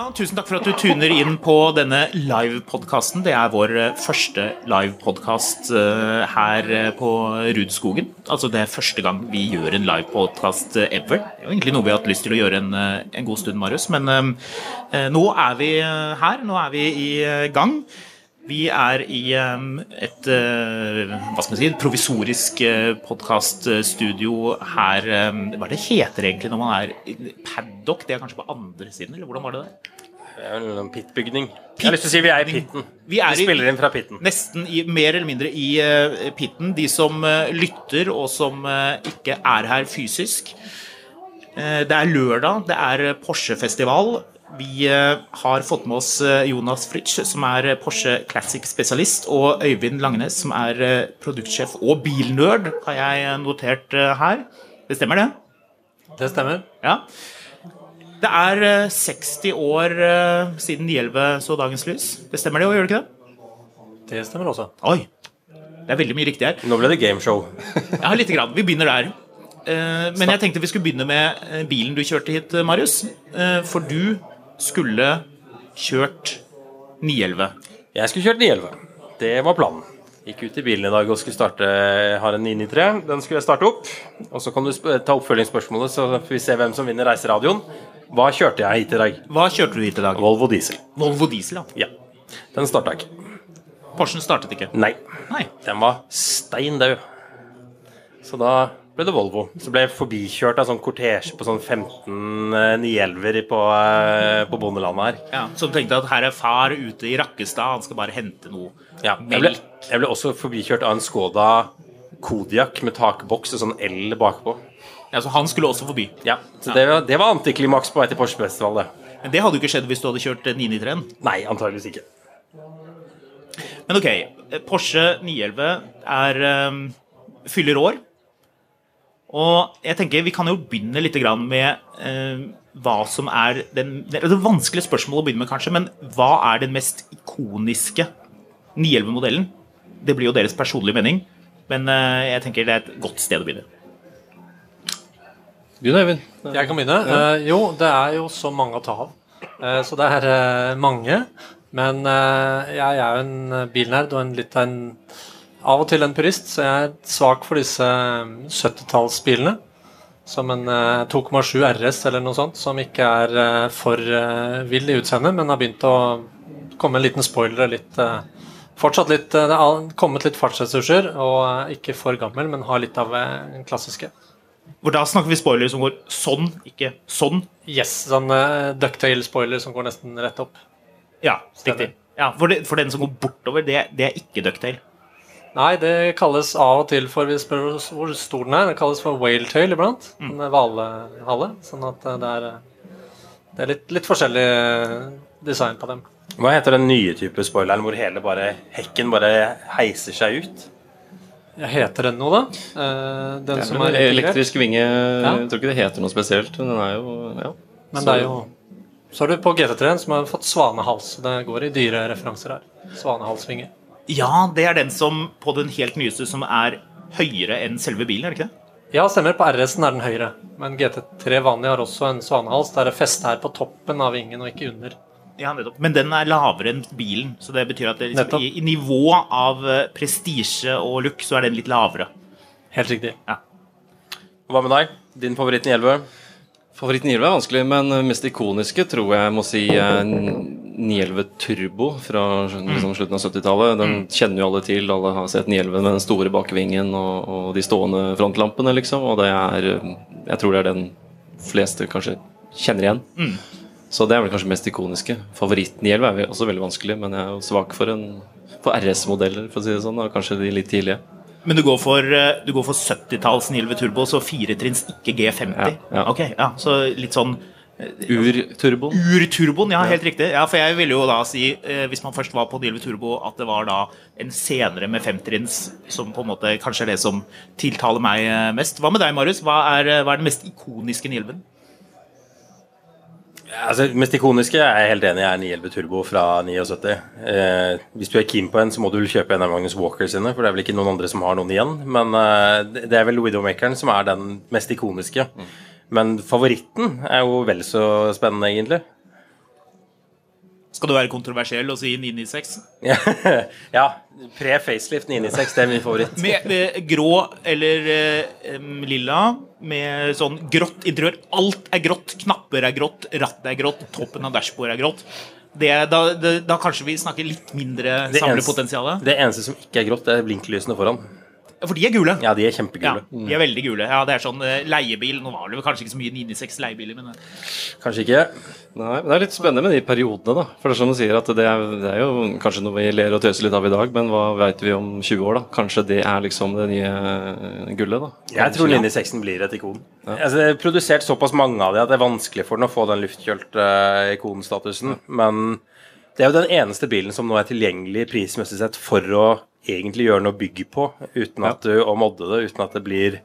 Ja, tusen takk for at du tuner inn på denne live-podkasten. Det er vår eh, første live-podkast her eh, på Rudskogen. Altså det er første gang vi gjør en live-podkast ever. Det er jo egentlig noe vi har hatt lyst til å gjøre en, eh, en god stund, Marius. Men eh, nå er vi her. Nå er vi i gang. Vi er i eh, et eh, hva skal man si, provisorisk eh, podkaststudio her eh, Hva er det heter egentlig når man er paddock? Det er kanskje på andre siden, eller hvordan var det der? Det er jo en Pit Jeg har lyst til å si vi er i pitten. Vi er i- spiller inn fra pitten. Nesten i, mer eller mindre i uh, pitten. De som eh, lytter, og som eh, ikke er her fysisk. Eh, det er lørdag, det er Porsche-festival. Vi eh, har fått med oss eh, Jonas Fritsch, som er eh, Porsche Classic-spesialist, og Øyvind Langnes, som er produktsjef og bilnerd, har jeg notert her. Det stemmer, det? Det stemmer. Ja. Det er eh, 60 år siden 911 så dagens lys. Det stemmer det, og gjør det ikke det? Det stemmer også. Oi. Det er veldig mye riktig her. Nå ble det gameshow. Ja, lite grann. Vi begynner der. Eh, Men jeg tenkte vi skulle begynne med bilen du kjørte hit, Marius. For du skulle kjørt 911. Jeg skulle kjørt 911. Det var planen. Gikk ut i bilen i dag og skulle starte Har en 993. Den skulle jeg starte opp. Og så kan du ta oppfølgingsspørsmålet, så får vi se hvem som vinner Reiseradioen. Hva kjørte jeg hit i dag? Hva kjørte du hit i dag? Volvo diesel. Volvo diesel, ja. Ja. Den starta ikke. Porschen startet ikke. Nei. Nei. Den var stein død. Så da ble det Volvo. Så ble jeg forbikjørt av sånn kortesje på sånn 15 911-er på, eh, på bondelandet her. Ja, som tenkte at her er far ute i Rakkestad, han skal bare hente noe Ja, jeg, ble, jeg ble også forbikjørt av en Skoda Kodiak med takboks og sånn L bakpå. Ja, så han skulle også forbi. Ja, så det, var- det var antiklimaks på vei til Porsche-festival, det. Men det hadde jo ikke skjedd hvis du hadde kjørt 993-en. Nei, antageligvis ikke. Men ok, Porsche 911 er, um, fyller år. Og jeg tenker vi kan jo begynne litt med eh, hva som er den Det er et vanskelig spørsmål å begynne med, kanskje, men hva er den mest ikoniske 911-modellen? Det blir jo deres personlige mening, men eh, jeg tenker det er et godt sted å begynne. Begynn, Eivind. Jeg kan begynne. Eh, jo, det er jo så mange å ta av. Eh, så det er eh, mange. Men eh, jeg er jo en bilnerd og en litt av en Av og til en purist, så jeg er svak for disse eh, 70-tallsbilene. Som en eh, 2,7 RS eller noe sånt, som ikke er eh, for eh, vill i utseendet, men har begynt å komme en liten spoiler og litt Fortsatt litt Det har kommet litt fartsressurser, og ikke for gammel, men har litt av den klassiske. Hvor da snakker vi spoiler som går sånn, ikke sånn. Yes, sånn uh, ducktail-spoiler som går nesten rett opp. Ja, riktig. Ja, for, det, for den som går bortover, det, det er ikke ducktail. Nei, det kalles av og til for Vi spør hvor stor den er. Det kalles for whaletail iblant. Mm. Hvalhale. Sånn at eh, det er, eh, det er litt, litt forskjellig eh, design på dem. Hva heter den nye type spoileren hvor hele bare hekken bare heiser seg ut? Jeg heter den noe, da? Eh, den Det er som er elektrisk vinge Jeg tror ikke det heter noe spesielt. Men den er jo ja. Men det er jo Så er du på GT3-en som har fått svanehals. Det går i dyre referanser her. Svanehalsvinge. Ja, det er den som på den helt nyeste som er høyere enn selve bilen, er det ikke det? Ja, stemmer. På RS-en er den høyere. Men GT3 vanlig har også en svanehals der det festet her på toppen av vingen og ikke under. Ja, nettopp. Men den er lavere enn bilen, så det betyr at det liksom, i, i nivå av eh, prestisje og look, så er den litt lavere. Helt riktig. Hva med deg? Din favoritt 911? Favoritten 911 er vanskelig, men mest ikoniske tror jeg må si er 911 Turbo fra liksom, slutten av 70-tallet. Den kjenner jo alle til. Alle har sett 911 med den store bakvingen og, og de stående frontlampene, liksom. Og det er Jeg tror det er den fleste kanskje kjenner igjen. Så det er vel kanskje mest ikoniske. Favoritten 911 er også veldig vanskelig, men jeg er jo svak for, for RS-modeller, for å si det sånn. Og kanskje de litt tidlige. Men du går for, eh, du går for 70-talls 911 Turbo, så firetrinns, ikke G50? Ja, ja. Ok, ja, Så litt sånn Ur-turbo. Urturboen, ja, helt riktig. Ja, For jeg ville jo da si, eh, hvis man først var på 911 Turbo, at det var da en senere med femtrinns som på en måte kanskje er det som tiltaler meg eh, mest. Hva med deg, Marius? Hva er, eh, hva er den mest ikoniske 911? Altså, mest ikoniske er jeg helt enig er 911 Turbo fra 79. Eh, hvis du er keen på en, så må du vel kjøpe en av Magnus Walker sine, for det er vel ikke noen andre som har noen igjen. Men eh, det- er vel Widowmakeren som er den mest ikoniske. Men favoritten er jo vel så spennende, egentlig. Skal du være kontroversiell og si 996? ja, pre-facelift 996, det er min favoritt. Med, med grå eller eh, lilla, med sånn grått interiør. Alt er grått. Knapper er grått, rattet er grått, toppen av dashbordet er grått. Det, da, det, da kanskje vi snakker litt mindre samlepotensial. Det eneste som ikke er grått, det er blinklysene foran. For de er gule. Ja, de er kjempegule. Ja, de er veldig gule. Ja, det er sånn eh, leiebil. Nå var det vel kanskje ikke så mye 996 leiebiler, men eh, Kanskje ikke. Nei, men Det er litt spennende med de periodene, da. For det er som du sier, at det er, det er jo kanskje noe vi ler og tøser litt av i dag, men hva veit vi om 20 år, da? Kanskje det er liksom det nye eh, gullet, da? Jeg tror 996 blir et ikon. Altså, det er produsert såpass mange av de at det er vanskelig for den å få den luftkjølt eh, ikonstatusen. Men det er jo den eneste bilen som nå er tilgjengelig prismessig sett for å egentlig gjøre noe bygg på, uten at du, og modde det, uten at det blir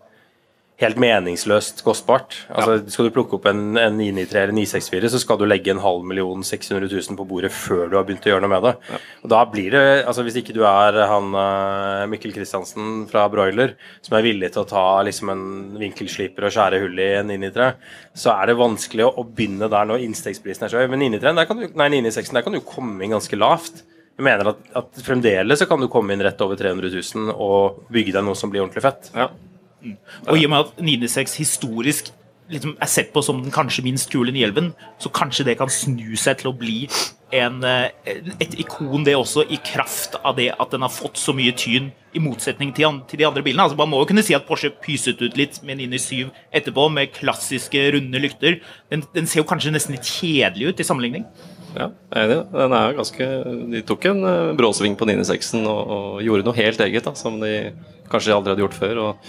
helt meningsløst kostbart. Altså, Skal du plukke opp en, en 993 eller 964, så skal du legge en halv million 600 000 på bordet før du har begynt å gjøre noe med det. Og da blir det, altså Hvis ikke du er han eh, Mikkel Kristiansen fra Broiler, som er villig til å ta liksom en vinkelsliper og skjære hull i en 993, så er det vanskelig å, å begynne der når innstegsprisen er så høy. Men 993, der kan du, nei, 996 der kan du komme inn ganske lavt. Jeg mener at, at fremdeles så kan du komme inn rett over 300 000 og bygge deg noe som blir ordentlig fett. Ja. Og i og med at 996 historisk liksom er sett på som den kanskje minst kule 911, så kanskje det kan snu seg til å bli en, eh, et ikon, det også, i kraft av det at den har fått så mye tyn, i motsetning til, til de andre bilene. Altså, man må jo kunne si at Porsche pyset ut litt med 997 etterpå, med klassiske, runde lykter. Den, den ser jo kanskje nesten litt kjedelig ut i sammenligning. Ja, jeg er enig. Den er jo ganske De tok en eh, bråsving på 996-en og, og gjorde noe helt eget, da, som de kanskje aldri hadde gjort før. og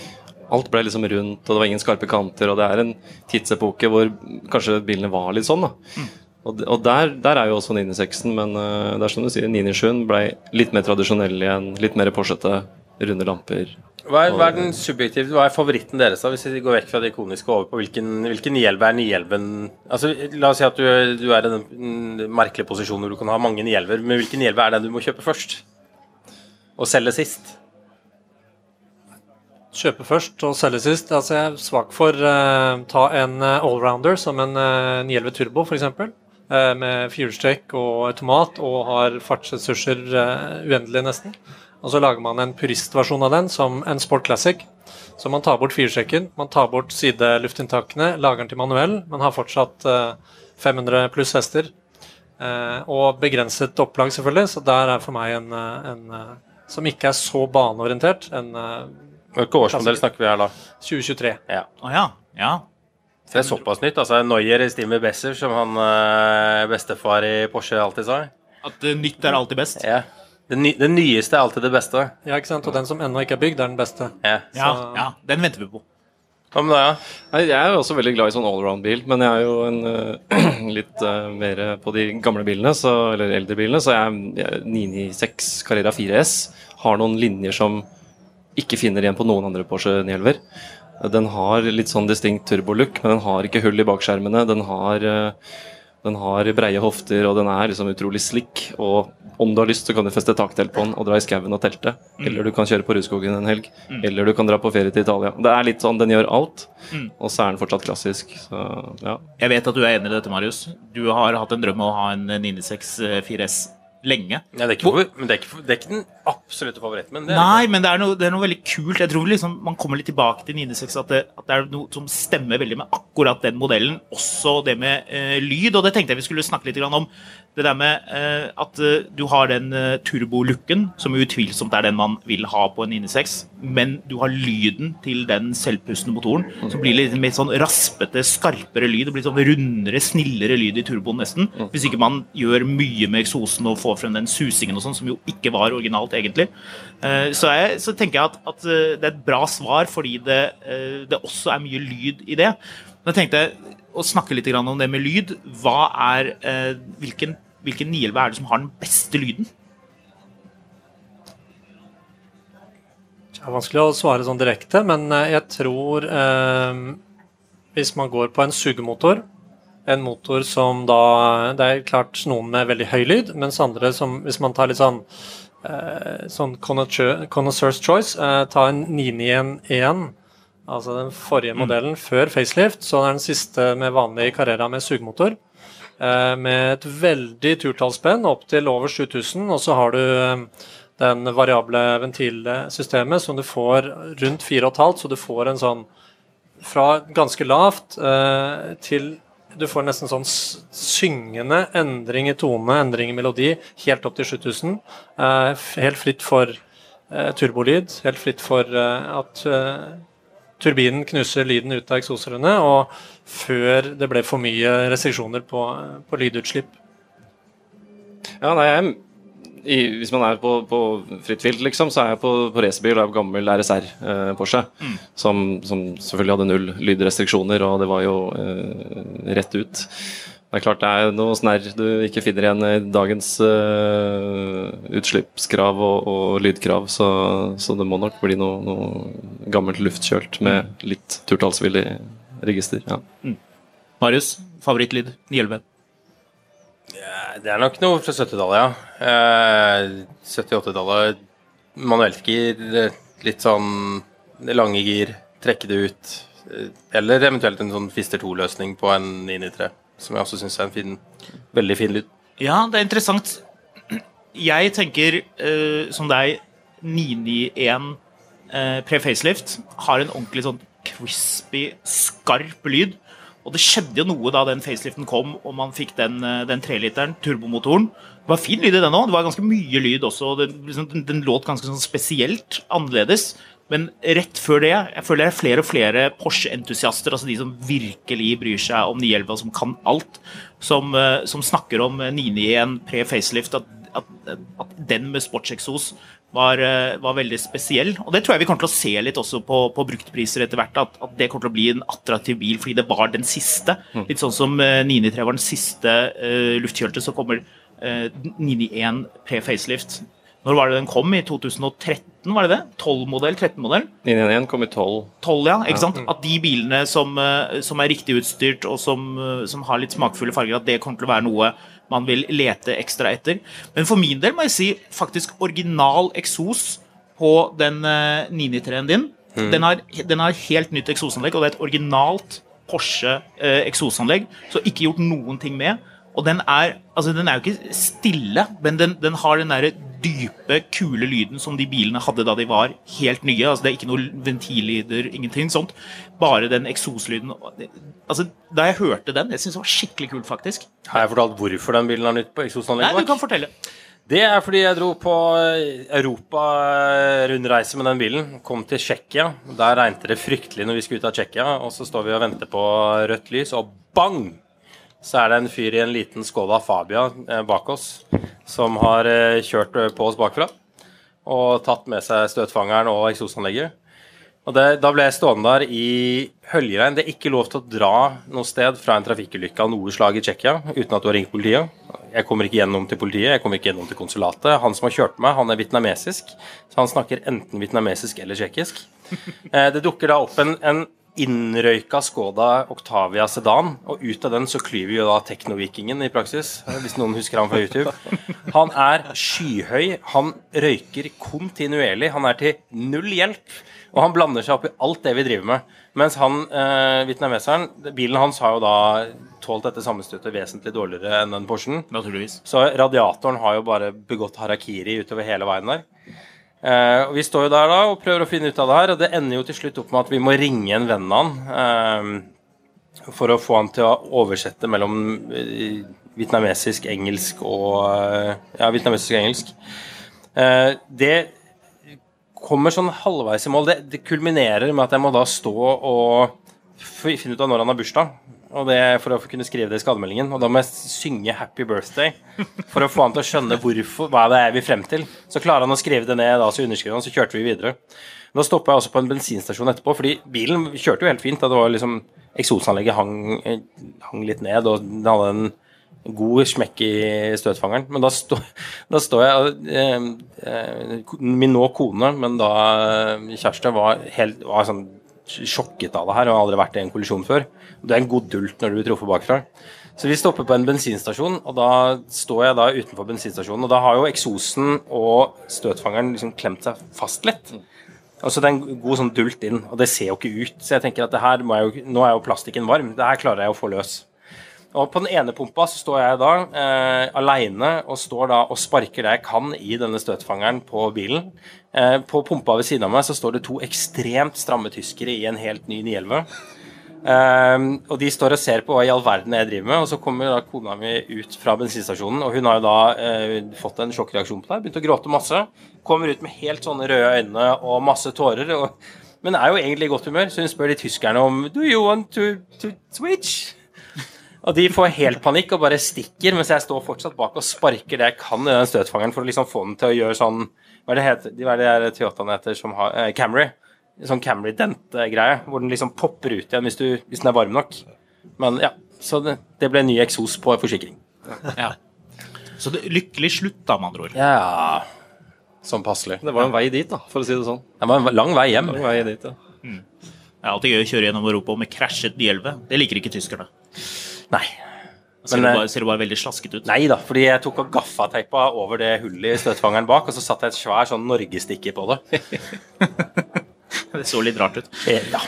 Alt ble liksom rundt, og det var ingen skarpe kanter. og Det er en tidsepoke hvor kanskje bilene var litt sånn. da. Og, og der, der er jo også 996-en, men uh, det er som du sier, 997 ble litt mer tradisjonell igjen. Litt mer Porsche-ete, runde lamper. Hva er, hva er den subjektive, hva er favoritten deres da, hvis vi går vekk fra det ikoniske over på hvilken, hvilken 911 er 911 altså, La oss si at du, du er i den mm, merkelige posisjonen hvor du kan ha mange 911, men hvilken 911 er den du må kjøpe først? Og selge sist? Kjøpe først og selge sist. Altså, jeg er svak for eh, ta en eh, allrounder som en uh, 911 Turbo, f.eks. Uh, med firehjulstrekk og automat og har fartsressurser uh, uendelig, nesten. Og så lager man en puristversjon av den som en Sport Classic. Så man tar bort firehjulstrekken, man tar bort sideluftinntakene, lager den til manuell, men har fortsatt uh, 500 pluss hester. Eh, og begrenset opplag, selvfølgelig, så der er for meg en, eh, en eh, som ikke er så baneorientert, en eh, Hvilken årsmodell snakker vi her da? 2023. Ja. Oh, ja. ja. Det er såpass nytt. altså Noyer i stil med Besser, som han eh, bestefar i Porsche alltid sa. At eh, nytt er alltid best. Ja. Det, ny, det nyeste er alltid det beste. Ja, ikke sant? Og den som ennå ikke er bygd, er den beste. Ja. Ja, ja, den venter vi på. Ja, men da, ja? Nei, Jeg er jo også veldig glad i sånn allround-bil, men jeg er jo en, uh, litt uh, mer på de gamle bilene, så, eller eldre bilene. Så jeg, er 996 Carrera 4S har noen linjer som ikke finner igjen på noen andre Porsche 911. Den har litt sånn distinkt turbolook, men den har ikke hull i bakskjermene. Den har, eh, Den har breie hofter, og den er liksom utrolig slick. Og om du har lyst, så kan du feste taktelt på den og dra i skauen og telte. Eller du kan kjøre på Rudskogen en helg. Eller du kan dra på ferie til Italia. Det er litt sånn, Den gjør alt, og så er den fortsatt klassisk. Så ja. Jeg vet at du er enig i dette, Marius. Du har hatt en drøm om å ha en 996 4S lenge. Ja, det, er men det, er ikke, det er ikke den absolutte favoritten. Men det er Nei, men det er, noe, det er noe veldig kult. Jeg tror liksom man kommer litt tilbake til 996, at det, at det er noe som stemmer veldig med akkurat den modellen. Også det med eh, lyd, og det tenkte jeg vi skulle snakke litt om. Det der med eh, at eh, du har den uh, turbolooken, som utvilsomt er den man vil ha på en 996, men du har lyden til den selvpustende motoren, som blir litt mer sånn raspete, skarpere lyd. Det blir sånn rundere, snillere lyd i turboen nesten. Hvis ikke man gjør mye med eksosen og får frem den susingen og sånn, som jo ikke var originalt egentlig. Eh, Så, jeg, så tenker jeg at, at eh, det er et bra svar, fordi det, eh, det også er mye lyd i det. Men jeg tenkte å snakke litt om det med lyd. Hva er, eh, hvilken, hvilken 911 er det som har den beste lyden? Det er vanskelig å svare sånn direkte, men eh, jeg tror eh, Hvis man går på en sugemotor, en motor som da Det er klart noen med veldig høy lyd, mens andre som Hvis man tar litt sånn eh, sånn connoisseur's choice, eh, ta en 991, altså den forrige modellen før facelift, så er den siste med vanlig Carrera med sugemotor. Eh, med et veldig turtallsspenn opp til over 7000, og så har du eh, den variable ventilsystemet som du får rundt 4,5, så du får en sånn fra ganske lavt eh, til du får nesten sånn syngende endring i tone, endring i melodi, helt opp til 7000. Eh, helt fritt for turbolyd, helt fritt for at turbinen knuser lyden ut av eksosrørene, og før det ble for mye restriksjoner på, på lydutslipp. Ja, nei, jeg, i, Hvis man er på, på fritt vilt, liksom, så er jeg på, på racerbil av gammel RSR eh, Porsche. Som, som selvfølgelig hadde null lydrestriksjoner, og det var jo eh, rett ut. Det er klart det er noe snerr du ikke finner igjen i dagens uh, utslippskrav og, og lydkrav, så, så det må nok bli noe, noe gammelt luftkjølt med litt turtallsvillig register. Ja. Marius, favorittlyd? 911. Det er nok noe fra 70-tallet, ja. Eh, 70-80-tallet. Manuellgir, eh, litt sånn lange gir, trekke det ut. eh, Eller eventuelt en sånn Fister 2-løsning på en 993, som jeg også syns er en fin, veldig fin lyd. Ja, det er interessant. Jeg tenker, uh, som deg, 991 uh, pre-facelift har en ordentlig sånn crispy, skarp lyd. Og det skjedde jo noe da den faceliften kom, og man fikk den, eh, den treliteren, turbomotoren. Det var fin lyd i den òg. Det var ganske mye lyd også. Den, liksom, den, den låt ganske sånn spesielt annerledes. Men rett før det Jeg føler det er flere og flere Porsche-entusiaster, altså de som virkelig bryr seg om 911, og som kan alt, som, eh, som snakker om 991 pre-facelift, at, at, at den med sportseksos var, eh, var veldig spesiell. Og det tror jeg vi kommer til å se litt også på, på bruktpriser etter hvert. At, at det kommer til å bli en attraktiv bil fordi det var den siste. Litt sånn som eh, 993 var den siste uh, luftkjølte, så kommer uh, 991 pre-facelift. Når var det den kom? I 2013, var det det? 12-modell? 13-modell? 911 kom i 12. 12, ja. ikke sant? At de bilene som, eh, som er riktig utstyrt og som, eh, som har litt smakfulle farger, at det kommer til å være noe man vil lete ekstra etter. Men for min del må jeg si faktisk original eksos på den eh, 993-en din. Den, har, den har helt nytt eksosanlegg, og det er et originalt Porsche eh, eksosanlegg. Så ikke gjort noen ting med. Og den er, altså den er jo ikke stille, men den, den har den der dype, kule lyden som de bilene hadde da de var helt nye. Altså Det er ikke noe ventillyder, ingenting sånt. Bare den eksoslyden. Altså, Da jeg hørte den, jeg syns det var skikkelig kult, faktisk. Har jeg fortalt hvorfor den bilen har nytt på Nei, eksosanlegget? du kan fortelle. Det er fordi jeg dro på Europa-rundreise med den bilen. Kom til Tsjekkia. Der regnet det fryktelig når vi skulle ut av Tsjekkia. Og så står vi og venter på rødt lys, og bang! Så er det en fyr i en liten Skoda Fabia eh, bak oss som har eh, kjørt eh, på oss bakfra. Og tatt med seg støtfangeren og eksosanlegget. Og det, Da ble jeg stående der i høljeregn. Det er ikke lov til å dra noe sted fra en trafikkulykke av noe slag i Tsjekkia uten at du har ringt politiet. Jeg kommer ikke gjennom til politiet, jeg kommer ikke gjennom til konsulatet. Han som har kjørt meg, han er vietnamesisk, så han snakker enten vietnamesisk eller tsjekkisk. Det dukker da opp en, en innrøyka Skoda Octavia Sedan, og ut av den så klyver jo da Teknovikingen i praksis, hvis noen husker han fra YouTube. Han er skyhøy, han røyker kontinuerlig, han er til null hjelp, og han blander seg opp i alt det vi driver med. Mens han, eh, vietnameseren, bilen hans har jo da tålt dette sammenstøtet vesentlig dårligere enn den Porschen. Naturligvis. Så radiatoren har jo bare begått harakiri utover hele veien der. Eh, og Vi står jo der da og prøver å finne ut av det her, og det ender jo til slutt opp med at vi må ringe en venn av han eh, for å få han til å oversette mellom eh, vietnamesisk, engelsk og Ja, vietnamesisk og engelsk. Det kommer sånn halvveis i mål. Det, det kulminerer med at jeg må da stå og finne ut av når han har bursdag. Og det er For å kunne skrive det i skademeldingen. Og da må jeg synge 'Happy Birthday' for å få han til å skjønne hvorfor, hva det er vi frem til. Så klarer han å skrive det ned, da, så underskriver han, så kjørte vi videre. Da stoppa jeg også på en bensinstasjon etterpå, fordi bilen kjørte jo helt fint. Da det var liksom Eksosanlegget hang, hang litt ned, og den hadde en god smekk i støtfangeren. Men da, stå, står jeg eh, eh, Min nå kone, men da eh, kjæreste, var, helt, var sånn sjokket av det her og har aldri vært i en kollisjon før. Du er en god dult når du blir truffet bakfra. Så vi stopper på en bensinstasjon, og da står jeg da utenfor bensinstasjonen. Og da har jo eksosen og støtfangeren liksom klemt seg fast litt. Og så det er en god sånn dult inn, og det ser jo ikke ut. Så jeg tenker at her jo, nå er jo plastikken varm. Det her klarer jeg å få løs. Og på den ene pumpa så står jeg da eh, aleine og står da og sparker det jeg kan i denne støtfangeren på bilen. Eh, på pumpa ved siden av meg så står det to ekstremt stramme tyskere i en helt ny 911. Eh, og de står og ser på hva i all verden jeg driver med, og så kommer da kona mi ut fra bensinstasjonen, og hun har jo da eh, fått en sjokkreaksjon på det, begynt å gråte masse. Kommer ut med helt sånne røde øyne og masse tårer. Og, men er jo egentlig i godt humør, så hun spør de tyskerne om Do you want to, to switch? Og de får helt panikk og bare stikker, mens jeg står fortsatt bak og sparker det jeg kan i den støtfangeren for å liksom få den til å gjøre sånn Hva er det heter, de, er det der Toyotaen heter som har eh, Camry. Sånn Camry-dent-greie, hvor den liksom popper ut igjen hvis, du, hvis den er varm nok. Men ja, så det, det ble ny eksos på forsikring. Ja. Så det, lykkelig slutt, da, med andre ord. Ja Sånn passelig. Det var en vei dit, da, for å si det sånn. Det var en lang vei hjem. Lang vei dit, ja. Det er alltid gøy å kjøre gjennom Europa med krasjet 911. Det liker ikke tyskerne. Nei. Ser, Men, det eh, bare, ser det bare veldig slasket ut. Nei da, fordi jeg tok og gaffateipa over det hullet i støtfangeren bak, og så satte jeg et svær sånn norgesstikke på det. Det så litt rart ut. Ja.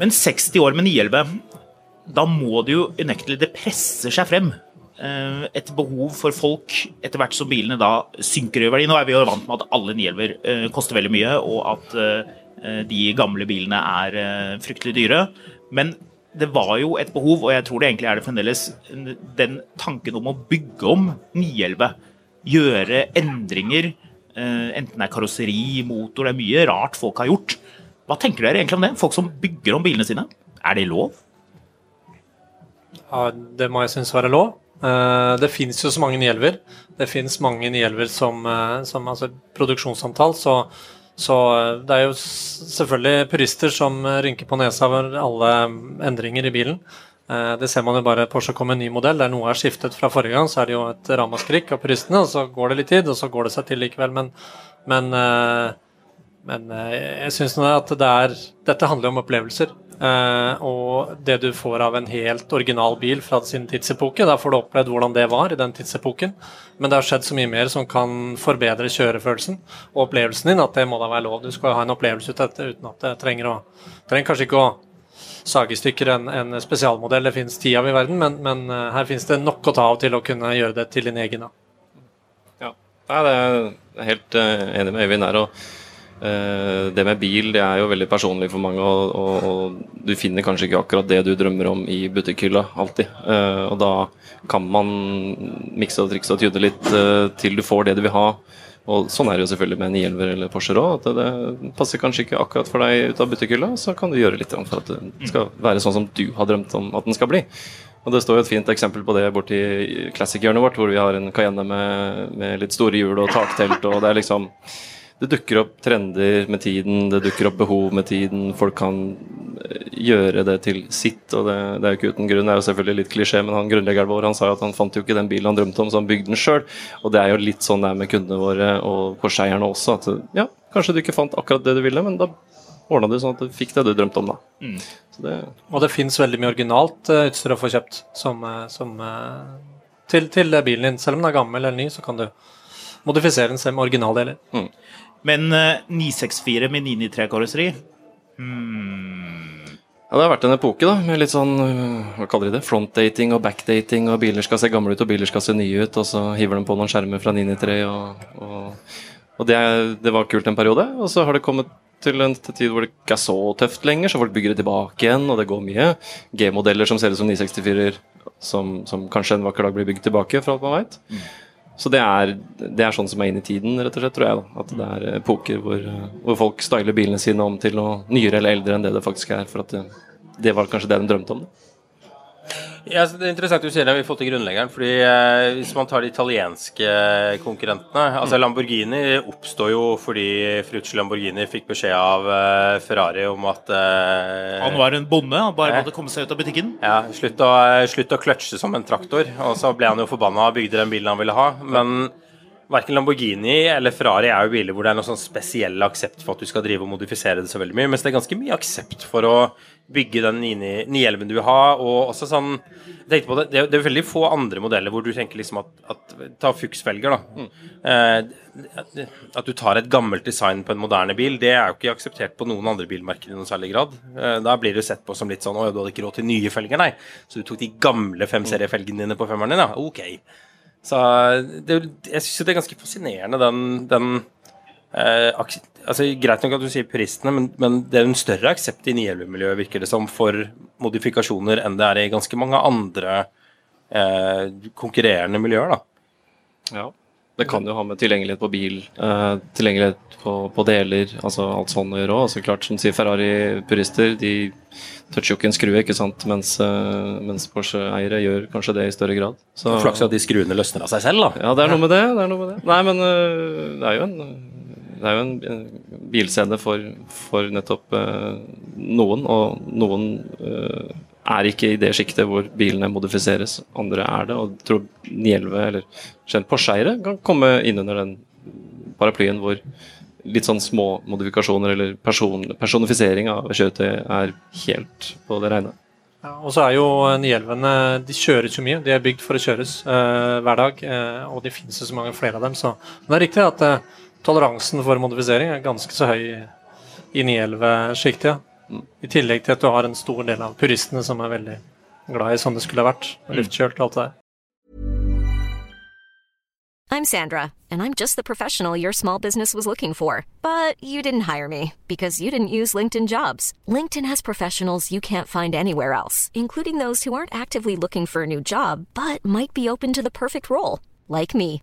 Men 60 år med 911, da må det jo unektelig Det presser seg frem. eh, Et behov for folk etter hvert som bilene da synker i verdi. Nå er vi jo vant med at alle 911-er eh, koster veldig mye, og at eh, de gamle bilene er fryktelig dyre. Men det var jo et behov, og jeg tror det egentlig er det fremdeles, den tanken om å bygge om 911. Gjøre endringer. Eh, Enten det er karosseri, motor, det er mye rart folk har gjort. Hva tenker dere egentlig om det? Folk som bygger om bilene sine? Er det lov? Ja, det må jeg synes være lov. Eh, Det finnes jo så mange 911-er. Det finnes mange 911-er som, eh, som altså, produksjonssamtale, så, så det er jo selvfølgelig purister som rynker på nesa over alle mm, endringer i bilen. Eh, Det ser man jo bare Porsche kom med en ny modell der noe er skiftet fra forrige gang, så er det jo et ramaskrik av puristene, og så går det litt tid, og så går det seg til likevel. Men, men, eh, men eh, jeg syns at det er Dette handler om opplevelser. Og det du får av en helt original bil fra sin tidsepoke, da får du opplevd hvordan det var i den tidsepoken. Men det har skjedd så mye mer som kan forbedre kjørefølelsen og opplevelsen din, at det må da være lov. Du skal ha en opplevelse ut av dette uten at det trenger å trenger kanskje ikke å sage enn en, spesialmodell. Det finnes ti av i verden, men, men eh, her finnes det nok å ta av til å kunne gjøre det til din egen. Ja. Det er jeg helt eh, enig med Øyvind her. og eh, Det med bil det er jo veldig personlig for mange, og, og, og du finner kanskje ikke akkurat det du drømmer om i butikkhylla alltid. Og da kan man mikse og trikse og tyde litt til du får det du vil ha. Og Sånn er det jo selvfølgelig med en 911 eller Porsche òg. At det passer kanskje ikke akkurat for deg ut av butikkhylla, så kan du gjøre litt for at det skal være sånn som du har drømt om at den skal bli. Og Det står jo et fint eksempel på det borti Classic-hjørnet vårt, hvor vi har en Cayenne med, med litt store hjul og taktelt. og det er liksom det dukker opp trender med tiden, det dukker opp behov med tiden. Folk kan eh, gjøre det til sitt, og det, det er jo ikke uten grunn. Det er jo selvfølgelig litt klisjé, men han grunnleggeren vår han sa jo at han fant jo ikke den bilen han drømte om, så han bygde den sjøl. Og det er jo litt sånn det er med kundene våre og korseierne også. At ja, kanskje du ikke fant akkurat det du ville, men da ordna du sånn at du fikk det du drømte om, da. Mm. Så det, Og det fins veldig mye originalt eh, utstyr å få kjøpt som, eh, som, til, til bilen din. Selv om den er gammel eller ny, så kan du modifisere den selv med originaldeler. Men eh, 964 med 993-karosseri Ja, Det har vært en epoke da, med litt sånn øh, hva kaller de det, frontdating og backdating, og biler skal se gamle ut og biler skal se nye ut, og så hiver de på noen skjermer fra 993, og, og, og det, det var kult en periode. Og så har det kommet til en tid hvor det ikke er så tøft lenger, så folk bygger det tilbake igjen, og det går mye. G-modeller som ser ut som 964-er, som, som kanskje en vakker dag blir bygd tilbake, for alt man veit. Så det er, det er sånn som er inn i tiden, rett og slett, tror jeg. da, At det er epoker hvor, hvor folk styler bilene sine om til noe nyere eller eldre enn det det faktisk er. For at det, det var kanskje det de drømte om. Da. Ja, det er interessant du sier det i forhold til grunnleggeren. fordi eh, Hvis man tar de italienske konkurrentene altså Lamborghini oppstår jo fordi Frucci Lamborghini fikk beskjed av eh, Ferrari om at eh, Han var en bonde, han bare måtte komme seg ut av butikken. Ja, slutt å, slutt å kløtsje som en traktor. Og så ble han jo forbanna og bygde den bilen han ville ha. Men verken Lamborghini eller Ferrari er jo biler hvor det er noe sånn spesiell aksept for at du skal drive og modifisere det så veldig mye. Mens det er ganske mye aksept for å bygge den 9 911 du vil ha. Og også sånn jeg tenkte på det, det, er, veldig få andre modeller hvor du tenker liksom at, at Ta Fuchs-felger, da. Eh, at, du tar et gammelt design på en moderne bil, det er jo ikke akseptert på noen andre bilmerker i noen særlig grad. Eh, da blir du sett på som litt sånn Å ja, du hadde ikke råd til nye felger, nei. Så du tok de gamle 5-seriefelgene dine på femmeren din, ja. Ok. Så det, jeg syns det er ganske fascinerende, den, den eh, altså, Greit nok at du sier puristene, men, men det er en større aksept i 911-miljøet, virker det som, for modifikasjoner enn det er i ganske mange andre eh, konkurrerende miljøer, da. Ja. Det kan jo ha med tilgjengelighet på bil, eh, tilgjengelighet på, på deler, altså alt sånn å gjøre òg. Altså, klart, som sier Ferrari-purister, de toucher jo ikke en skrue, ikke sant? Mens, eh, mens Porsche-eiere gjør kanskje det i større grad. Så, Flaks at de skruene løsner av seg selv, da. Ja, det er noe med det. det, er noe med det. Nei, men øh, det er jo en, det er jo en en bilscene for, for nettopp øh, noen, og noen øh, er ikke i det sjiktet hvor bilene modifiseres. Andre er det, og jeg tror 911 eller generelt Porsche-eiere kan komme inn under den paraplyen hvor litt sånn små modifikasjoner eller person, personifisering av kjøretøy er helt på det rene. Ja, og så er jo 911-ene De kjøres jo mye. De er bygd for å kjøres uh, hver dag. Uh, og det finnes jo så mange flere av dem. Så men det er riktig at eh, toleransen for modifisering er ganske så høy i 911-sjiktet. Ja. I tillegg til at du har en stor del av puristene som er veldig glad i sånn det skulle ha vært. Luftkjølt og alt det der. I'm Sandra, and I'm just the professional your small business was looking for. But you didn't hire me because you didn't use LinkedIn jobs. LinkedIn has professionals you can't find anywhere else, including those who aren't actively looking for a new job but might be open to the perfect role, like me.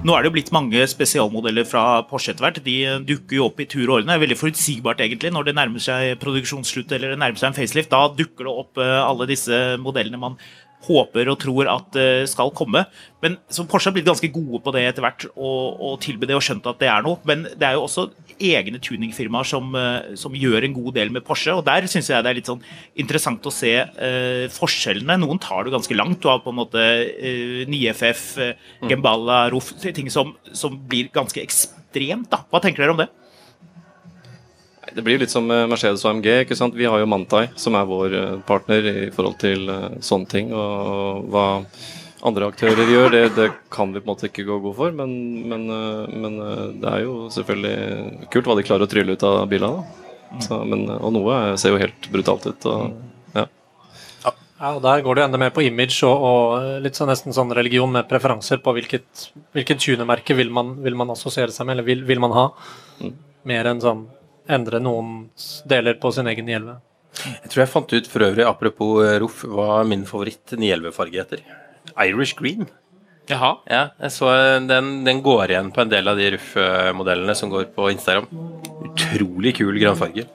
Nå er det jo blitt mange spesialmodeller fra Porsche etter hvert. De dukker jo opp i tur og orden. Det er veldig forutsigbart egentlig når det nærmer seg produksjonsslutt eller det nærmer seg en facelift. Da dukker det opp eh, alle disse modellene man håper og tror at eh, skal komme. Men så Porsche har blitt ganske gode på det etter hvert, og, og tilby det og skjønt at det er noe. Men det er jo også egne tuningfirmaer som, eh, som gjør en god del med Porsche, og der syns jeg det er litt sånn interessant å se uh, forskjellene. Noen tar det ganske langt. Du har på en måte uh, 9FF, eh, Gemballa, Roff, ting som, som blir ganske ekstremt. da. Hva tenker dere om det? Det blir litt som Mercedes og AMG. ikke sant? Vi har jo Mantai, som er vår eh, partner i forhold til eh, sånne ting. Og hva andre aktører gjør, det, det kan vi på en måte ikke gå god for. Men, men, eh, men eh, det er jo selvfølgelig kult hva de klarer å trylle ut av bilene. Så, men, og noe ser jo helt brutalt ut. og ja. Ja, og Der går det enda mer på image og, og litt sånn nesten sånn religion med preferanser på hvilket, hvilket tunemerke vil man, vil man assosiere seg med, eller vil, vil man ha. Mer enn sånn endre noen deler på sin egen 911. Jeg tror jeg fant ut for øvrig, apropos eh, Roff, hva min favoritt 911-farge heter. Irish green. Jaha. Ja, jeg så eh, den, den går igjen på en del av de Ruff-modellene som går på Instagram. Utrolig kul grønnfarge.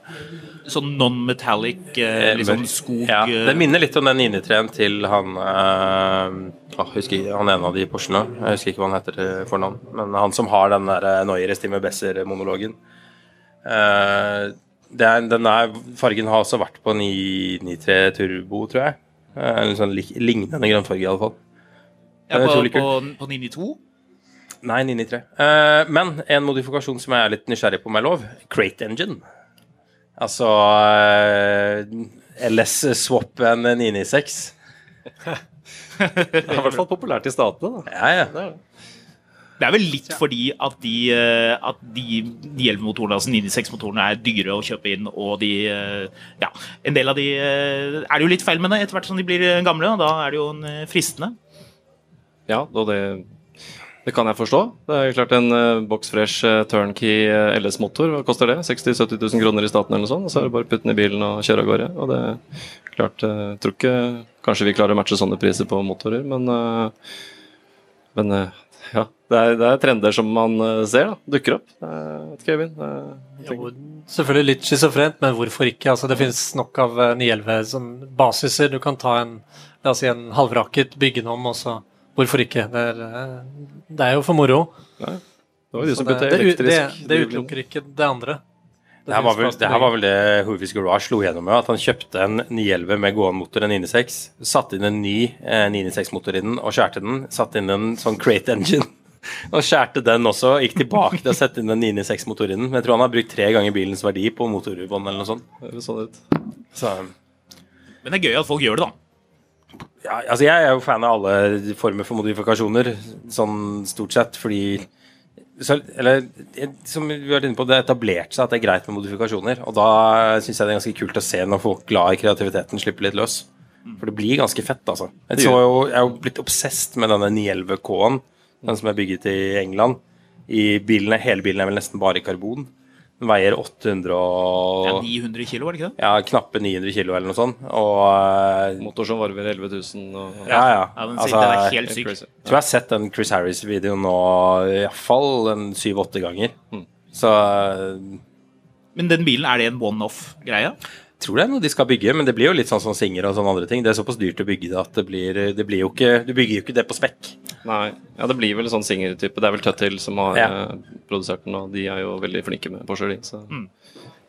Sånn non-metallic, eh, sånn skog Ja, det minner litt om den 993-en til han eh, åh, husker ikke, Han ene av de Porschene. Jeg husker ikke hva han heter til fornavn. Men han som har den der eh, Neue Besser-monologen. Eh, det er, den er, fargen har også vært på 993 Turbo, tror jeg. Eh, En sånn lik, lignende grønnfarge, i alle fall. ja, på, utrolig på, på 992. Nei, 993. Eh, men en modifikasjon som jeg er litt nysgjerrig på, om jeg lov. Crate Engine. Altså LS LS-swappen 996. Det er i hvert fall populært i statene. Da. Ja, ja. Det er vel litt fordi at de, eh, at de 911-motorene, altså 96-motorene er dyre å kjøpe inn, og de eh, Ja, en del av de eh, er det jo litt feil med det etter hvert som de blir gamle, og da er det jo en fristende. Ja, og det, det kan jeg forstå. Det er klart En uh, boxfresh uh, turnkey LS-motor, hva koster det? 60 000-70 000 kroner i staten eller noe sånt? Og så er det bare å putte den i bilen og kjøre av gårde. Og det er klart, jeg tror ikke Kanskje vi klarer å matche sånne priser på motorer, men, men ja. Det er, det er trender som man eh, ser, da. Dukker opp. Vet ikke, Øyvind. Eh, Jo, selvfølgelig litt schizofrent, men hvorfor ikke? Altså, det finnes nok av eh, 911 som basiser. Du kan ta en la oss si en halvraket, bygge den om, og så Hvorfor ikke? Det er, eh, det er jo for moro. det var jo de som det, putter det, det, det utelukker ikke det andre. Det her, var vel, det her var vel det Hoovies Garage slo gjennom med, at han kjøpte en 911 med gående motor, en 996, satte inn en ny eh, 996-motor i den og skjærte den, satte inn en sånn crate engine. Og skjærte den også, gikk tilbake til å sette inn den 996-motor i den. Men jeg tror han har brukt tre ganger bilens verdi på motorbånd eller noe sånt. Det sånn ut. Så Men det er gøy at folk gjør det, da. ja, altså jeg er jo fan av alle former for modifikasjoner, sånn stort sett, fordi så, eller, som vi har vært inne på, det har etablert seg at det er greit med modifikasjoner. Og da syns jeg det er ganske kult å se når folk glad i kreativiteten slipper litt løs. For det blir ganske fett, altså. Jeg, så jo, jeg er jo blitt obsesst med denne 911 K-en, den som er bygget i England. I bilen, hele bilen er vel nesten bare i karbon. Den veier 800 og ja, 900 kilo, var det ikke det? ja, knappe 900 kilo eller noe sånt. Og eh, Motor som varmer 11 000 og ja, ja. Ja, den, Altså, den er helt helt syk. jeg tror jeg har sett den Chris Harris-videoen nå iallfall en syv-åtte ganger. Mm. Så Men den bilen, er det en one-off-greie? Tror det er noe de skal bygge, men det blir jo litt sånn som Singer og sånne andre ting. Det er såpass dyrt å bygge det at det blir, det blir jo ikke Du bygger jo ikke det på spekk. Nei, ja, det blir vel sånn Singer-type. Det er vel Tøttil som har Ja. eh, produsert den, og de er jo veldig flinke med Porsche, de. Så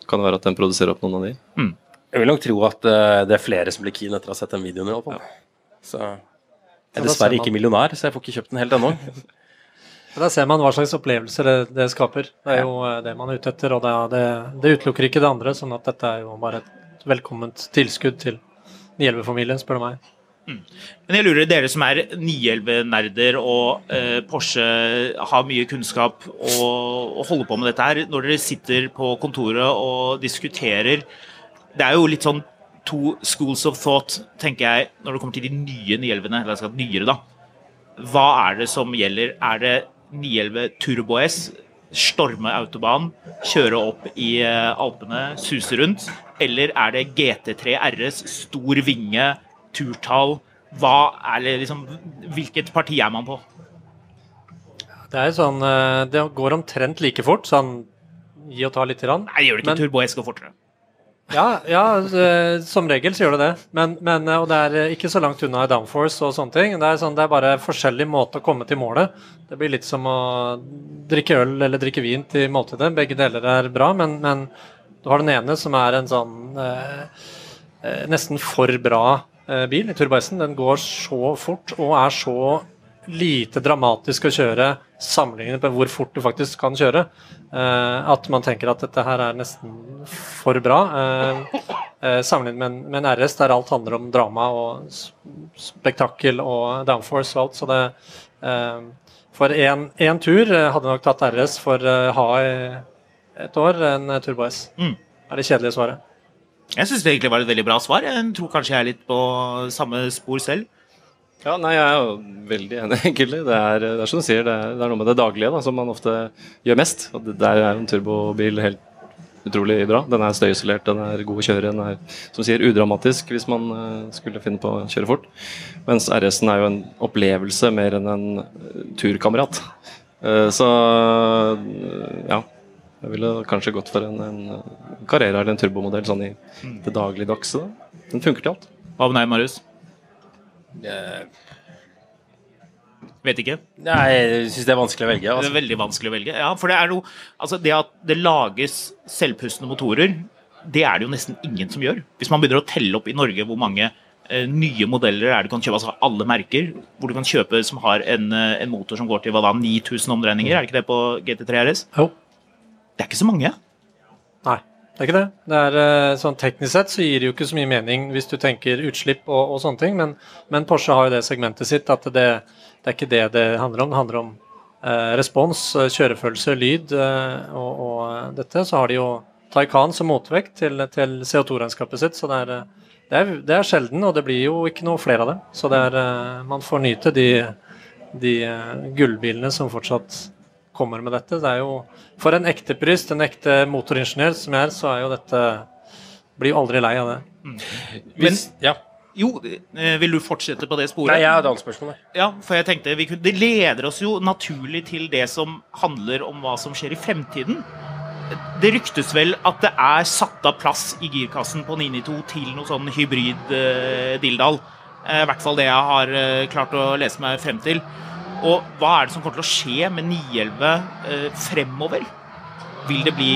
kan det være at den produserer opp noen av de. Jeg vil nok tro at eh, det er flere som blir keen etter å ha sett den videoen. i alle fall. Så jeg er dessverre ikke millionær, så jeg får ikke kjøpt den helt ennå. Men Der ser man hva slags opplevelser det, det skaper. Det er jo eh, det man er ute etter, og det, det, det utelukker ikke det andre. sånn at dette er jo bare et velkomment tilskudd til 911-familien, spør du meg. Men jeg lurer, dere som er 911-nerder og eh, Porsche har mye kunnskap og, og holder på med dette her, når dere sitter på kontoret og diskuterer Det er jo litt sånn to schools of thought, tenker jeg, når det kommer til de nye 911-ene, eller skal nyere, da. Hva er det som gjelder? Er det 911 Turbo S, storme autobahn, kjøre opp i eh, Alpene, suse rundt? Eller er det GT3 RS, stor vinge, turtall? Hva er det liksom Hvilket parti er man på? Det er sånn eh, Det går omtrent like fort, sånn gi og ta lite grann. Nei, det gjør det ikke. Men- Turbo S går fortere. Ja, ja eh, som regel så gjør det det. Men, men, eh, og det er eh, ikke så langt unna i downforce og sånne ting. Det er, sånn, det er bare forskjellig måte å komme til målet. Det blir litt som å drikke øl eller drikke vin til måltidet. Begge deler er bra, men, men du har den ene som er en sånn eh, eh, nesten for bra eh, bil turboisen. Den går så fort og er så lite dramatisk å kjøre sammenlignet med hvor fort du faktisk kan kjøre. eh, at man tenker at dette her er nesten for bra. eh, eh, sammenlignet med en, med en RS der alt handler om drama og spektakkel og downforce og alt. Så det For én tur hadde nok tatt RS for ha i et år enn Turbo S. Mm. er det kjedelige svaret. Jeg syns det egentlig var et veldig bra svar. Jeg tror kanskje jeg er litt på samme spor selv. Ja, nei, Jeg er jo veldig enig, egentlig. Det er, det er som du sier, det er, det er noe med det daglige da, som man ofte gjør mest. Og det- Der er en turbobil helt utrolig bra. Den er støyisolert, den er god å kjøre. Den er som sier, udramatisk hvis man eh, skulle finne på å kjøre fort. Mens RS-en er jo en opplevelse mer enn en eh, turkamerat. Eh, så eh, ja. Jeg ville kanskje gått for en, en Carrera eller en turbomodell sånn i det dagligdagse. da. Den funker til alt. Hva med deg, Marius? Vet ikke. Nei, jeg syns det er vanskelig å velge. Det Altså. er veldig vanskelig å velge. Ja, for det er noe Altså, det at det lages selvpustende motorer, det er det jo nesten ingen som gjør. Hvis man begynner å telle opp i Norge hvor mange eh, nye modeller er det du kan kjøpe, altså alle merker, hvor du kan kjøpe som har en, eh, en motor som går til hva da, 9000 omdreininger, er det ikke det på GT3 RS? Jo. Det er ikke så mange. Nei, det er ikke det. Det er eh, sånn Teknisk sett så gir det jo ikke så mye mening hvis du tenker utslipp og, og sånne ting, men, men Porsche har jo det segmentet sitt at det, det er ikke det det handler om. Det handler om eh, respons, eh, kjørefølelse, lyd eh, og, og eh, dette. Så har de jo Taycan som motvekt til, til CO2-regnskapet sitt, så det er, det, er, det er sjelden, og det blir jo ikke noe flere av dem. Så det er, eh, man får nyte de, de gullbilene som fortsatt kommer med dette. Det er jo For en ekte purist, en ekte motoringeniør som jeg er, så er jo dette Blir jo aldri lei av det. Hvis, ja. Jo, eh, vil du fortsette på det sporet? Nei, jeg har et annet spørsmål. Ja, for jeg tenkte vi kunne, Det leder oss jo naturlig til det som handler om hva som skjer i fremtiden. Det ryktes vel at det er satt av plass i girkassen på 992 til noe sånn hybrid-dildal. I hvert fall det jeg har eh, klart å lese meg frem til. Og hva er det som kommer til å skje med 911 eh, fremover? Vil det bli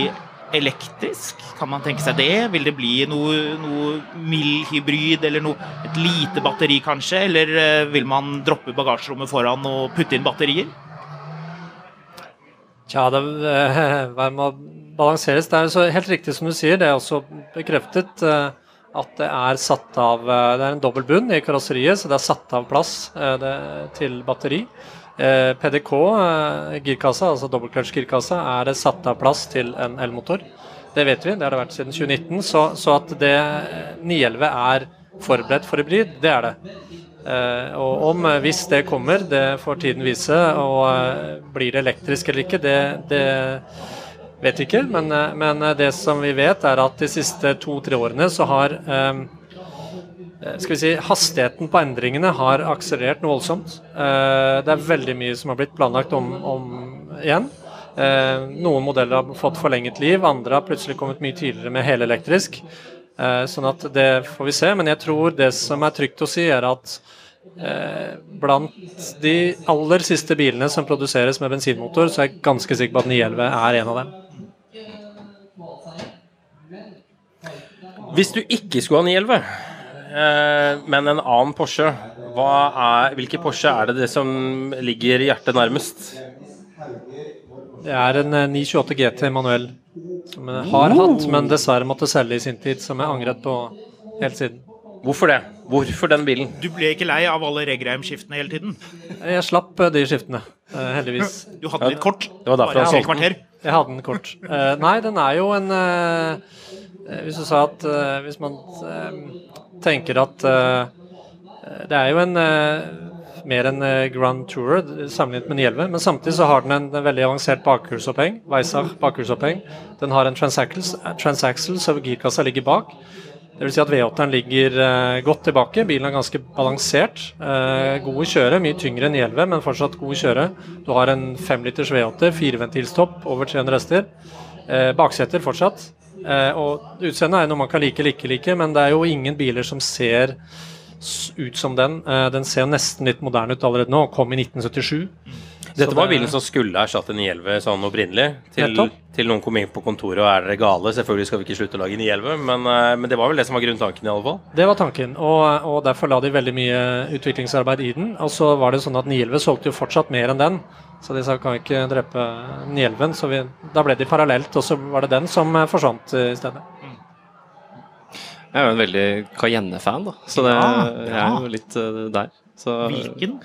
elektrisk? Kan man tenke seg det? Vil det bli noe, noe mild hybrid, eller noe, et lite batteri kanskje? Eller eh, vil man droppe bagasjerommet foran og putte inn batterier? Tja, det eh, må balanseres. Det er så helt riktig som du sier, det er også bekreftet eh, at det er satt av eh, Det er en dobbel bunn i karosseriet, så det er satt av plass eh, det, til batteri. Eh, PDK, girkassa, altså dobbeltclutch-girkassa, er det satt av plass til en elmotor. Det vet vi, det har det vært siden 2019. Så, så at det eh, 911 er forberedt for hybrid, det er det. Eh, og om, hvis det kommer, det får tiden vise. Og blir det elektrisk eller ikke, det, det vet ikke. Men, eh, men eh, det som vi vet, er at de siste to-tre årene så har eh, eh, skal vi si, Hastigheten på endringene har akselerert noe voldsomt. Eh, Det er veldig mye som har blitt planlagt om, om igjen. Eh, Noen modeller har fått forlenget liv, andre har plutselig kommet mye tidligere med helelektrisk. Sånn at det får vi se. Men jeg tror det som er trygt å si, er at blant de aller siste bilene som produseres med bensinmotor, så er jeg ganske sikker på at 911 er en av dem. Hvis du ikke skulle ha 911, eh, men en annen Porsche, hva er, hvilke Porsche er det det som ligger hjertet nærmest? Det er en eh, 928 GT manuell som jeg har hatt, men dessverre måtte selge i sin tid, som jeg angret på helt siden. Hvorfor det? Hvorfor den bilen? Du ble ikke lei av alle Regreim-skiftene hele tiden? Jeg slapp eh, de skiftene, eh, heldigvis. Du hadde litt kort. Det var derfor jeg solgte den. Jeg hadde den kort. Eh, nei, den er jo en eh, eh, Hvis du sa at eh, Hvis man eh, tenker at eh, Det er jo en eh, mer en eh, Grand tour sammenlignet med 911, men samtidig så har den en, en veldig avansert bakhjulsoppheng. Weissach. Den har en transaxle, så girkassa ligger bak. Vil si at V8-en ligger eh, godt tilbake. Bilen er ganske balansert. eh, god å kjøre, mye tyngre enn 911, men fortsatt god å kjøre. Du har en 5 liters V8, fireventilstopp, over 300 hester. Eh, bakseter fortsatt. Eh, og utseendet er noe man kan like eller ikke like, men det er jo ingen biler som ser ut som den. Eh, den ser nesten litt moderne ut allerede nå, kom i 1977. Dette var bilen som skulle erstatte 911 sånn opprinnelig. Til, til noen kom inn på kontoret og er dere gale. Selvfølgelig skal vi ikke slutte å lage 911, men, eh, men det var vel det som var grunntanken i alle fall. Det var tanken, og, og derfor la de veldig mye utviklingsarbeid i den. Og så var det sånn at 911 solgte jo fortsatt mer enn den, så de sa kan vi ikke drepe 911. Så vi, da ble de parallelt, og så var det den som eh, forsvant eh, i stedet. Jeg er jo en veldig Cayenne-fan, da. Så det, Ja, jeg er jo litt uh, der. Så Hvilken?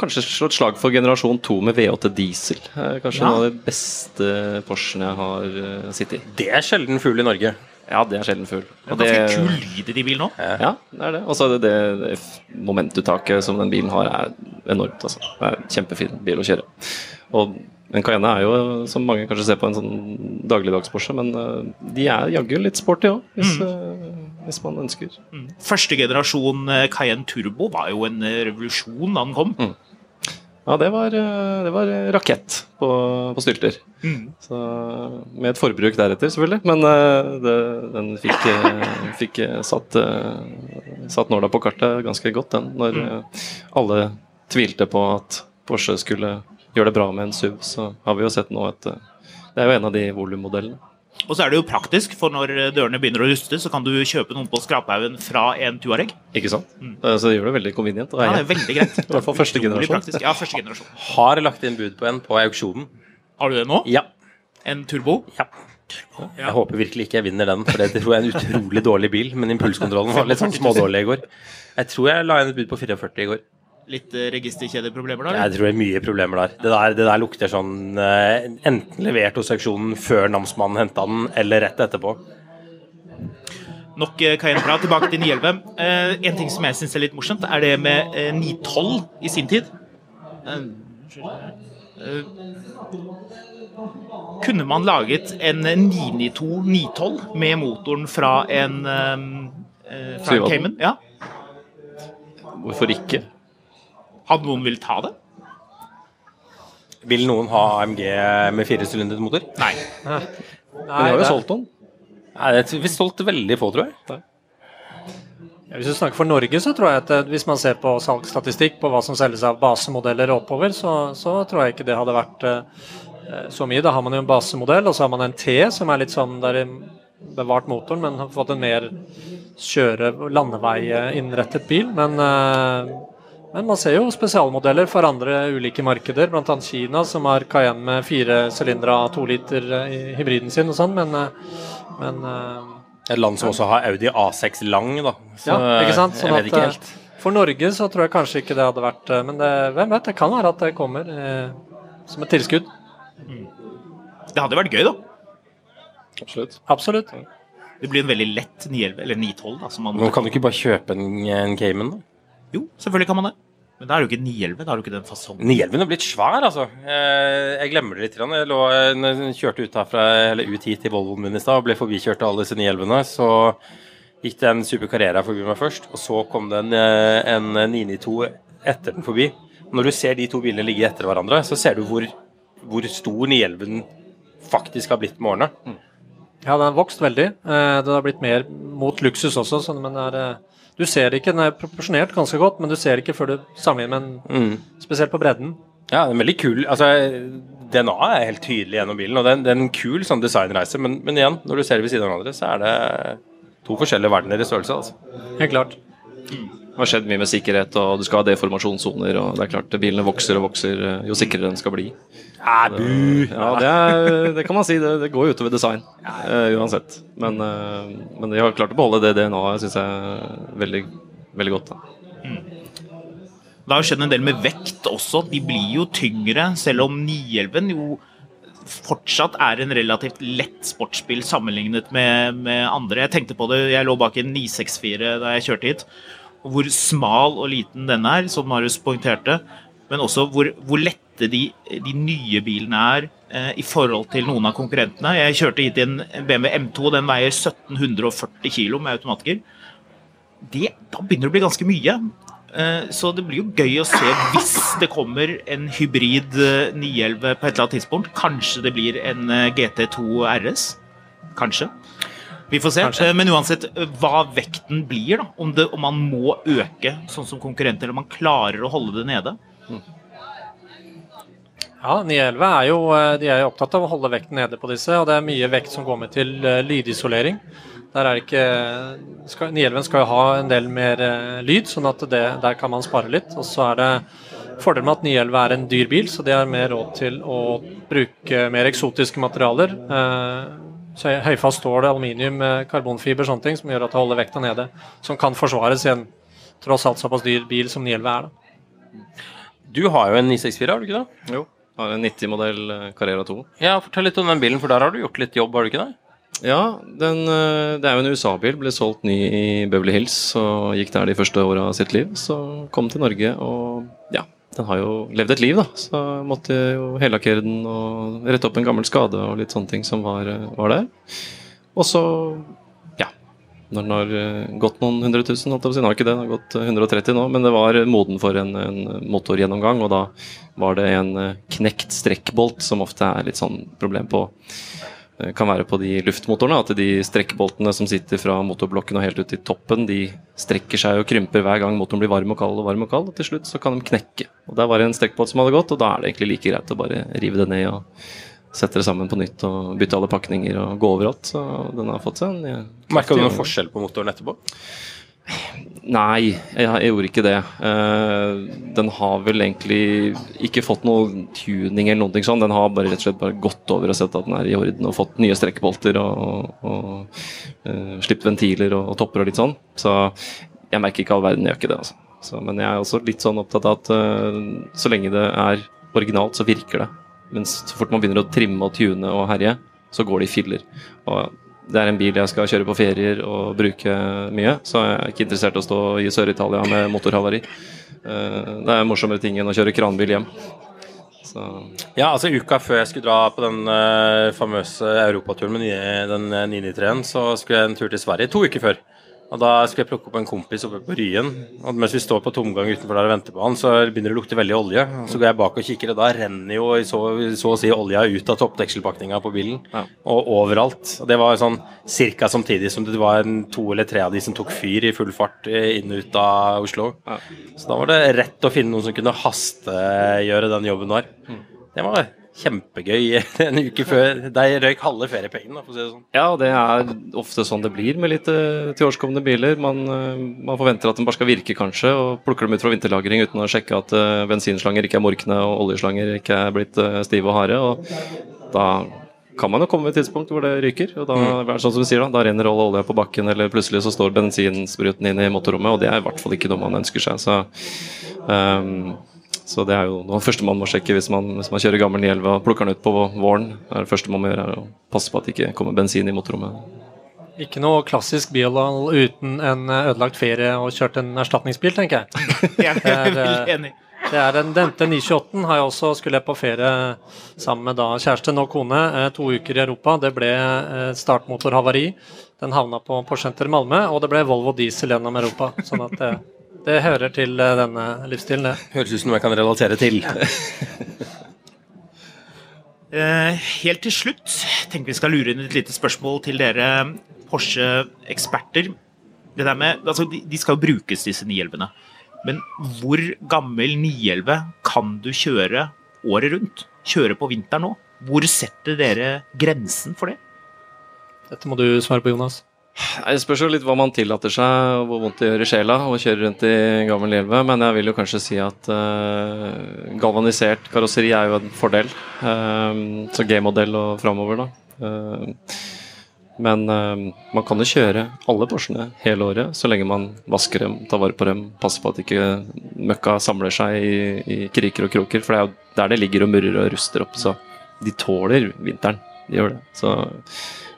kanskje slå et slag for generasjon 2 med V8 diesel. Kanskje Ja. en av de beste Porschene jeg har uh, sittet i. Det er sjelden fugl i Norge. Ja, det er sjelden full. Det er ganske kul lyd i de bilene òg. Ja, det er det. Og så er det, det, momentuttaket som den bilen har, er enormt. Altså. Det er en kjempefin bil å kjøre. Og en Cayenne er jo, som mange kanskje ser på, en sånn dagligdags-Porsche, men eh, de er jaggu litt sporty òg, hvis, mm. hvis man ønsker. Første generasjon eh, Cayenne Turbo var jo en eh, revolusjon da den kom. Ja, det var, eh, det var rakett på, på stylter. Mm. Så, med et forbruk deretter, selvfølgelig. Men eh, det, den fikk, eh, fikk eh, satt, eh, satt nåla på kartet ganske godt, den. Når mm. alle tvilte på at Porsche skulle gjøre det bra med en SUV, så har vi jo sett nå eh, Det er jo en av de volummodellene. Og så er det jo praktisk, for når eh, dørene begynner å ruste, så kan du kjøpe noen på skraphaugen fra en Tuareg. Ikke sant? Mm. Så det gjør det veldig convenient Ja, det er veldig greit. I hvert fall første generasjon. Ja, første generasjon. Har lagt inn bud på en på auksjonen. Har du det nå? Ja. En turbo? ja. Jeg håper virkelig ikke jeg vinner den, for det tror jeg er en utrolig dårlig bil. Men impulskontrollen var litt sånn smådårlig i går. Jeg tror jeg la inn et bud på 44 i går. Litt eh, registerkjedeproblemer da? Jeg tror det er mye problemer der. Det der, det der lukter sånn eh, enten levert hos auksjonen før namsmannen henta den, eller rett etterpå. Nok eh, Cayenne-prat. Tilbake til 911. Eh, en ting som jeg syns er litt morsomt, er det med eh, 912 i sin tid. Eh, eh, kunne man laget en 992 912 med motoren fra en eh, eh, fra en Cayman? Ja. Hvorfor ikke? Hadde noen villet ta det? Vil noen ha AMG med firesylindret motor? Nei. Men de har jo det solgt noen. Nei, det er vi solgte veldig få, tror jeg. Ja, Hvis du snakker for Norge, så tror jeg at eh, hvis man ser på salgsstatistikk på hva som selges av basemodeller og oppover, så, så tror jeg ikke det hadde vært eh, så mye. Da har man jo en basemodell, og så har man en T som er litt sånn der bevart motoren, men har fått en mer kjøre- landevei-innrettet bil. Men, eh, men man ser jo spesialmodeller for andre ulike markeder, bl.a. Kina, som har Cayenne med fire sylindere av to liter eh, i hybriden sin og sånn, men, eh, men eh, Et land som også har Audi A6 lang, da. Så ja, ikke sant? jeg Sånn vet ikke helt. For Norge så tror jeg kanskje ikke det hadde vært Men det, hvem vet, det kan være at det kommer eh, som et tilskudd. Det hadde vært gøy, da. Absolutt. Absolutt. Det blir en veldig lett 911, eller 912, da. Som man, Men kan du ikke bare kjøpe en, en Cayman, da? Jo, selvfølgelig kan man det. Men da er det jo ikke 911, da er det jo ikke den fasongen. 911 er blitt svær, altså. Eh, Jeg glemmer det litt. Jeg, lå, jeg kjørte ut, herfra, eller ut hit til Volvoen min i stad og ble forbikjørt av alle disse 911-ene, så gikk det en Super Carrera forbi meg først, og så kom det en, eh, en 992 etter den forbi. Når du ser de to bilene ligge etter hverandre, så ser du hvor, hvor stor 911 faktisk har blitt med årene. Ja, den har vokst veldig. Det Den har blitt mer mot luksus også, men det er eh, Du ser ikke, den er proporsjonert ganske godt, men du ser ikke før du sammenligner med den, spesielt på bredden. Ja, den er veldig kul. Altså, DNA er helt tydelig gjennom bilen, og det er, det er en kul sånn designreise, men, men igjen, når du ser det ved siden av hverandre, så er det to forskjellige verdener i størrelse. altså. Helt klart. Det har skjedd mye med sikkerhet, og du skal ha deformasjonssoner, og det er klart bilene vokser og vokser eh, jo sikrere den skal bli. Ja, det, er, det kan man si. Det, det går jo utover design uh, uansett. Men, uh, men de har klart å beholde det DNA-et, syns jeg, veldig, veldig godt. Da. Det har jo skjedd en del med vekt også. De blir jo tyngre, selv om 911 jo fortsatt er en relativt lett sportsbil sammenlignet med, med andre. Jeg tenkte på det, jeg lå bak en 964 da jeg kjørte hit. Hvor smal og liten den er, som Marius poengterte. Men også hvor, hvor lette de, de nye bilene er eh, i forhold til noen av konkurrentene. Jeg kjørte hit i en BMW M2, den veier 1740 kg med automatiker. Det, da begynner det å bli ganske mye. Eh, Så det blir jo gøy å se hvis det kommer en hybrid eh, 911 på et eller annet tidspunkt. Kanskje det blir en eh, GT2 RS. Kanskje. Vi får se. Kanskje. Eh, Men uansett eh, hva vekten blir, da. Om, det, om man må øke sånn som konkurrenter, eller om man klarer å holde det nede. Ja, 911 er jo, eh, de er jo opptatt av å holde vekten nede på disse, og det er mye vekt som går med til lydisolering. Der er ikke, skal, 911 skal jo ha en del mer lyd, sånn at det, der kan man spare litt. Og så er det fordelen med at 911 er en dyr bil, så de har mer råd til å bruke mer eksotiske materialer. Eh, høyfast stål, aluminium, eh, karbonfiber, sånne ting, som gjør at det holder vekta nede. Som kan forsvares i en tross alt såpass dyr bil som 911 er. da. Du har jo en 964, har du ikke det? Jo. Har en 90-modell Carrera 2. Ja, Fortell litt om den bilen, for der har du gjort litt jobb, har du ikke det? Ja, den, eh, det er jo en USA-bil. Ble solgt ny i Beverly Hills og gikk der de første åra av sitt liv. Så kom til Norge og den har jo levd et liv, da. Så jeg måtte jo hellakkere den og rette opp en gammel skade og litt sånne ting som var, eh, var der. Og så, ja Når den har eh, gått noen hundre tusen, holdt jeg på å si, nå har ikke det, den har gått 130 nå, men det var moden for en, en motorgjennomgang, og da var det en knekt strekkbolt, som ofte er litt sånn problem på Eh, kan være på de luftmotorene. At de strekkboltene som sitter fra motorblokken og helt ut til toppen, de strekker seg og krymper hver gang motoren blir varm og kald og varm og kald. Og til slutt så kan de knekke. Og Der var det en strekkbolt som hadde gått, og da er det egentlig like greit å bare rive det ned og sette det sammen på nytt og bytte alle pakninger og gå overalt. Så den har fått seg en ja, Merka du noen forskjell på motoren etterpå? Nei, jeg, jeg, gjorde ikke det. Uh, den har vel egentlig ikke fått noe tuning eller noe sånn. Den har bare rett og slett bare gått over og sett at den er i orden og fått nye strekkebolter og, og uh, slipt ventiler og, og, topper og litt sånn. Så jeg merker ikke all verden, jeg gjør ikke det. Altså. Så, men jeg er også litt sånn opptatt av at uh, så lenge det er originalt, så virker det. Men så fort man begynner å trimme og tune og herje, så går det i filler. Og det er en bil jeg skal kjøre på ferier og bruke mye, så jeg er ikke interessert i å stå i Sør-Italia med motorhavari. Eh, det er morsommere ting enn å kjøre kranbil hjem. Så. Ja, altså Uka før jeg skulle dra på den uh, famøse europaturen med den 993-en, så skulle jeg en tur til Sverige to uker før. Og Da skulle jeg plukke opp en kompis oppe på Ryen. og Mens vi står på tomgang utenfor der og venter på han, så begynner det å lukte veldig olje. Så går jeg bak og kikker, og da renner jo så, så å si olja ut av toppdekselpakninga på bilen. Ja. Og overalt. Og Det var sånn ca. samtidig som det var en, to eller tre av de som tok fyr i full fart inn og ut av Oslo. Ja. Så da var det rett å finne noen som kunne hastegjøre den jobben der. Mm. Det var kjempegøy en uke før. De røyk halve feriepengene, for å si det sånn. Ja, det er ofte sånn det blir med litt uh, tilårskomne biler. Man, uh, man, forventer at de bare skal virke, kanskje, og plukker dem ut fra vinterlagring uten å sjekke at uh, bensinslanger ikke er morkne og oljeslanger ikke er blitt stive og harde. Og da kan man jo komme ved et tidspunkt hvor det ryker. og da, mm. sånn som du sier Da da renner all olja på bakken, eller plutselig så står bensinspruten inne i motorrommet, og det er i hvert fall ikke noe man ønsker seg. så um, så det er jo noe første man må sjekke hvis man, hvis man kjører gammel Nielva og plukker den ut på våren. Det, er det første man må gjøre, er å passe på at det ikke kommer bensin i motorrommet. Ikke noe klassisk Biolal uten en ødelagt ferie og kjørt en erstatningsbil, tenker jeg. jeg er veldig enig. Det er den dente 928 har jeg også skulle jeg på ferie sammen med da kjæreste, nå kone, eh, to uker i Europa. Det ble eh, startmotorhavari. Den havna på Porsenter Malmö, og det ble Volvo diesel gjennom Europa. sånn at det hører til eh, denne livsstilen, det. Høres ut som noe jeg kan relatere til. Eh, helt til slutt tenker vi skal lure inn et lite spørsmål til dere Porsche-eksperter. Det der med, altså De skal jo brukes, disse 911-ene. Men hvor gammel 911 kan du kjøre året rundt? Kjøre på vinteren nå? Hvor setter dere grensen for det? Dette må du svare på, Jonas. Det spørs jo litt hva man tillater seg, og hvor vondt det gjør i sjela å kjøre rundt i gammel elve. Men jeg vil jo kanskje si at uh, galvanisert karosseri er jo en fordel. Uh, så G-modell og framover, da. Uh, men man kan jo kjøre alle Porschene hele året, så lenge man vasker dem, tar vare på dem, passer på at ikke møkka samler seg i, i kriker og kroker. For det er jo der det ligger og murrer og ruster opp. Så de tåler vinteren. De gjør det. Så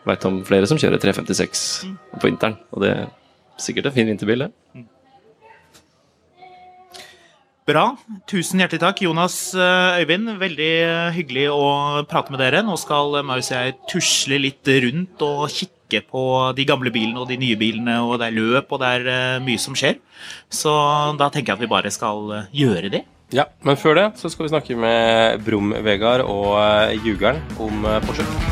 Veit om flere som kjører 356 mm. på vinteren, og det er sikkert en fin vinterbil, det. Mm. Bra. Tusen hjertelig takk, Jonas eh, Øyvind. Veldig eh, hyggelig å prate med dere. Nå skal eh, Maus og jeg tusle litt rundt og kikke på de gamle bilene og de nye bilene, og det er løp, og det er mye som skjer. Så da tenker jeg at vi bare skal gjøre det. Ja, men før det så skal vi snakke med Brum-Vegard og Jugeren om Porsche.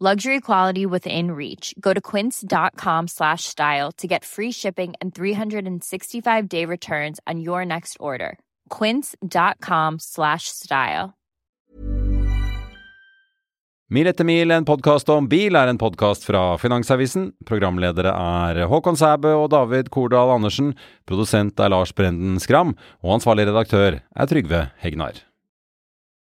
Luxury quality within reach. Go to quince.com slash style to get free shipping and 365 day returns on your next order. Quince.com slash style. Mil etter mil, en podkast om bil, er en podkast fra Finansavisen. Programledere er Håkon Sæbø og David Kordal Andersen. Produsent er Lars Brenden Skram. Og ansvarlig redaktør er Trygve Hegnar.